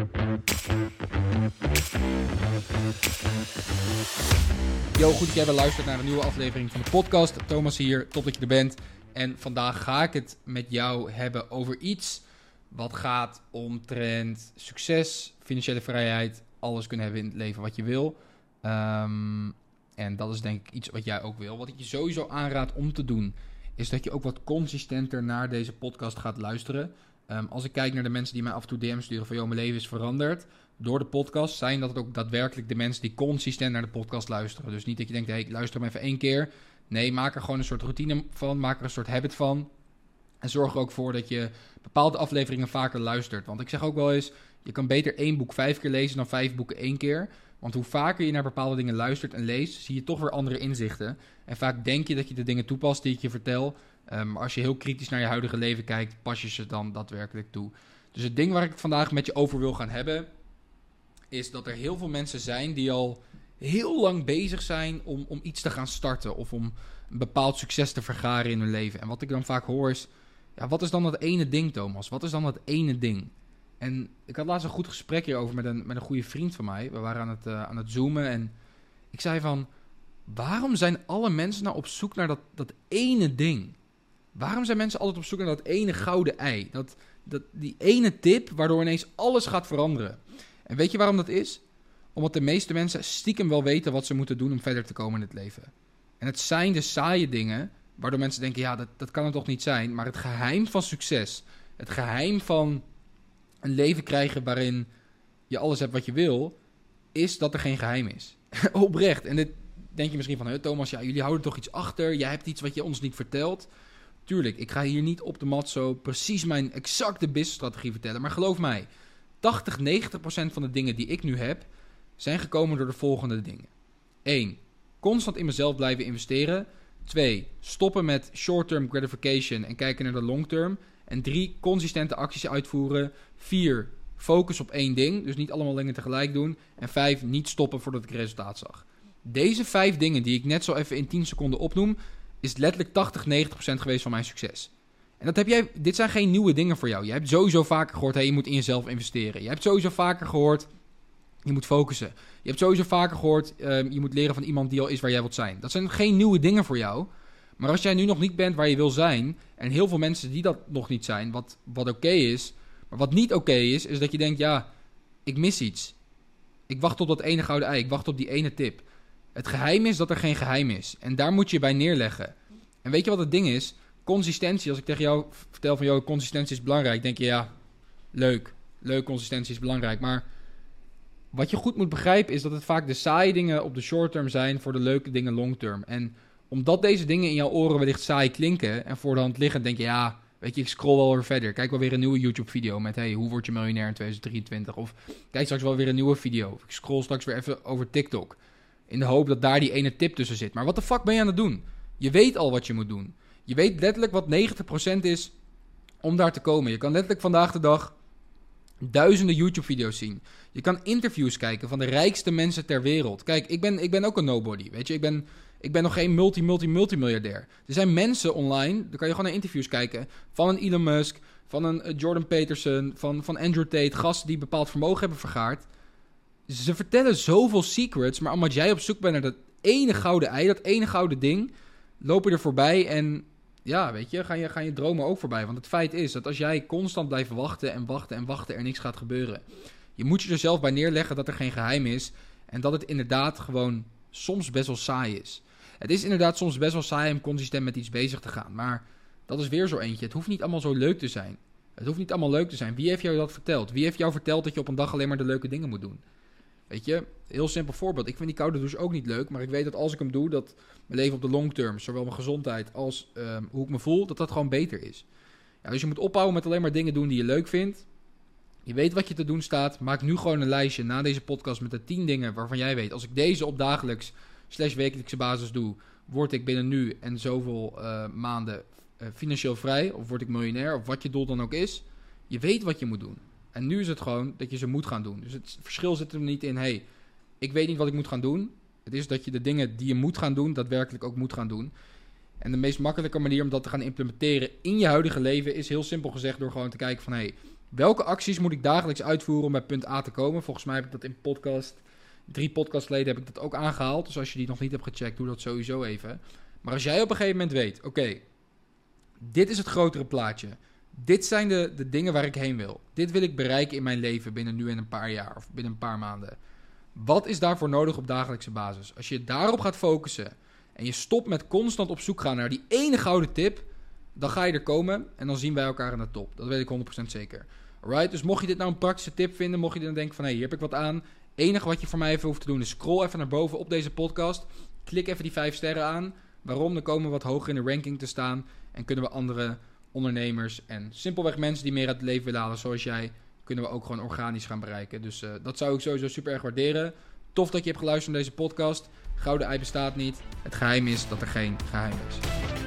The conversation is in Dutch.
Yo, goed dat jij weer luistert naar een nieuwe aflevering van de podcast. Thomas hier, top dat je er bent. En vandaag ga ik het met jou hebben over iets wat gaat omtrent succes, financiële vrijheid, alles kunnen hebben in het leven wat je wil. Ehm, en dat is denk ik iets wat jij ook wil. Wat ik je sowieso aanraad om te doen, is dat je ook wat consistenter naar deze podcast gaat luisteren. Ehm, als ik kijk naar de mensen die mij af en toe DM sturen van... ...joh, mijn leven is veranderd door de podcast... ...zijn dat het ook daadwerkelijk de mensen die consistent naar de podcast luisteren. Dus niet dat je denkt, hey, ik luister hem even één keer. Nee, maak er gewoon een soort routine van. Maak er een soort habit van. En zorg er ook voor dat je bepaalde afleveringen vaker luistert. Want ik zeg ook wel eens... ...je kan beter één boek vijf keer lezen dan vijf boeken één keer... Want hoe vaker je naar bepaalde dingen luistert en leest, zie je toch weer andere inzichten. En vaak denk je dat je de dingen toepast die ik je vertel. Maar als je heel kritisch naar je huidige leven kijkt, pas je ze dan daadwerkelijk toe. Dus het ding waar ik het vandaag met je over wil gaan hebben, is dat er heel veel mensen zijn die al heel lang bezig zijn om, om iets te gaan starten. Of om een bepaald succes te vergaren in hun leven. En wat ik dan vaak hoor is, ja, wat is dan dat ene ding, Thomas? Wat is dan dat ene ding? En ik had laatst een goed gesprek hierover met een, met een goede vriend van mij. We waren aan het, uh, aan het zoomen en ik zei van... Waarom zijn alle mensen nou op zoek naar dat, dat ene ding? Waarom zijn mensen altijd op zoek naar dat ene gouden ei? Dat, dat, die ene tip waardoor ineens alles gaat veranderen. En weet je waarom dat is? Omdat de meeste mensen stiekem wel weten wat ze moeten doen om verder te komen in het leven. En het zijn de saaie dingen waardoor mensen denken: ja, dat, dat kan het toch niet zijn. Maar het geheim van succes, het geheim van een leven krijgen waarin je alles hebt wat je wil, is dat er geen geheim is. Oprecht. En dit denk je misschien van: Thomas, ja, jullie houden toch iets achter. Jij hebt iets wat je ons niet vertelt. Tuurlijk, ik ga hier niet op de mat zo precies mijn exacte businessstrategie vertellen. Maar geloof mij, 80, 90% van de dingen die ik nu heb, zijn gekomen door de volgende dingen. 1. Constant in mezelf blijven investeren. 2. Stoppen met short-term gratification en kijken naar de long-term. En 3. Consistente acties uitvoeren. 4. Focus op één ding, dus niet allemaal dingen tegelijk doen. En 5. Niet stoppen voordat ik resultaat zag. Deze vijf dingen die ik net zo even in 10 seconden opnoem, is letterlijk 80, 90% geweest van mijn succes. En dat heb jij, dit zijn geen nieuwe dingen voor jou. Je hebt sowieso vaker gehoord, hey, je moet in jezelf investeren. Je hebt sowieso vaker gehoord, je moet focussen. Je hebt sowieso vaker gehoord, uh, je moet leren van iemand die al is waar jij wilt zijn. Dat zijn geen nieuwe dingen voor jou. Maar als jij nu nog niet bent waar je wil zijn, en heel veel mensen die dat nog niet zijn, wat, wat oké is, maar wat niet oké is, is dat je denkt, ja, ik mis iets. Ik wacht op dat ene gouden ei, ik wacht op die ene tip. Het geheim is dat er geen geheim is. En daar moet je bij neerleggen. En weet je wat het ding is? Consistentie. Als ik tegen jou vertel van, jou consistentie is belangrijk. Denk je, ja, leuk. Leuk, consistentie is belangrijk. Maar wat je goed moet begrijpen is dat het vaak de saaie dingen op de short term zijn voor de leuke dingen long term. En omdat deze dingen in jouw oren wellicht saai klinken en voor de hand liggen, denk je, ja, weet je, ik scroll wel weer verder. Kijk wel weer een nieuwe YouTube video met, hey, hoe word je miljonair in 2023? Of kijk straks wel weer een nieuwe video. Of ik scroll straks weer even over TikTok. In de hoop dat daar die ene tip tussen zit. Maar wat de fuck ben je aan het doen? Je weet al wat je moet doen. Je weet letterlijk wat 90% is om daar te komen. Je kan letterlijk vandaag de dag duizenden YouTube-video's zien. Je kan interviews kijken van de rijkste mensen ter wereld. Kijk, ik ben, ik ben ook een nobody, weet je. Ik ben, ik ben nog geen multi-multi-multimiljardair. Er zijn mensen online, daar kan je gewoon naar interviews kijken... van een Elon Musk, van een eh, Jordan Peterson, van, van Andrew Tate... gasten die bepaald vermogen hebben vergaard ze vertellen zoveel secrets, maar omdat jij op zoek bent naar dat ene gouden ei, dat ene gouden ding, lopen er voorbij en ja, weet je, gaan je, gaan je dromen ook voorbij. Want het feit is dat als jij constant blijft wachten en wachten en wachten, er niks gaat gebeuren. Je moet je er zelf bij neerleggen dat er geen geheim is en dat het inderdaad gewoon soms best wel saai is. Het is inderdaad soms best wel saai om consistent met iets bezig te gaan, maar dat is weer zo eentje. Het hoeft niet allemaal zo leuk te zijn. Het hoeft niet allemaal leuk te zijn. Wie heeft jou dat verteld? Wie heeft jou verteld dat je op een dag alleen maar de leuke dingen moet doen? Weet je, heel simpel voorbeeld. Ik vind die koude douche ook niet leuk, maar ik weet dat als ik hem doe, dat mijn leven op de long term, zowel mijn gezondheid als um, hoe ik me voel, dat dat gewoon beter is. Ja, dus je moet ophouden met alleen maar dingen doen die je leuk vindt. Je weet wat je te doen staat. Maak nu gewoon een lijstje na deze podcast met de 10 dingen waarvan jij weet. Als ik deze op dagelijks slash wekelijkse basis doe, word ik binnen nu en zoveel uh, maanden uh, financieel vrij. Of word ik miljonair, of wat je doel dan ook is. Je weet wat je moet doen. En nu is het gewoon dat je ze moet gaan doen. Dus het verschil zit er niet in, hey, ik weet niet wat ik moet gaan doen. Het is dat je de dingen die je moet gaan doen, daadwerkelijk ook moet gaan doen. En de meest makkelijke manier om dat te gaan implementeren in je huidige leven is heel simpel gezegd door gewoon te kijken van, hey, Welke acties moet ik dagelijks uitvoeren om bij punt A te komen? Volgens mij heb ik dat in podcast, drie podcasts geleden heb ik dat ook aangehaald. Dus als je die nog niet hebt gecheckt, doe dat sowieso even. Maar als jij op een gegeven moment weet, oké, dit is het grotere plaatje. Dit zijn de, de dingen waar ik heen wil. Dit wil ik bereiken in mijn leven binnen nu en een paar jaar of binnen een paar maanden. Wat is daarvoor nodig op dagelijkse basis? Als je daarop gaat focussen en je stopt met constant op zoek gaan naar die ene gouden tip, dan ga je er komen en dan zien wij elkaar aan de top. Dat weet ik 100% zeker. Alright, dus mocht je dit nou een praktische tip vinden, mocht je dan denken van hé, hey, hier heb ik wat aan. enige wat je voor mij even hoeft te doen is scroll even naar boven op deze podcast. Klik even die vijf sterren aan. Waarom? Dan komen we wat hoger in de ranking te staan en kunnen we andere ondernemers en simpelweg mensen die meer uit het leven willen halen zoals jij, kunnen we ook gewoon organisch gaan bereiken. Dus uh, dat zou ik sowieso super erg waarderen. Tof dat je hebt geluisterd naar deze podcast. Gouden ei bestaat niet. Het geheim is dat er geen geheim is.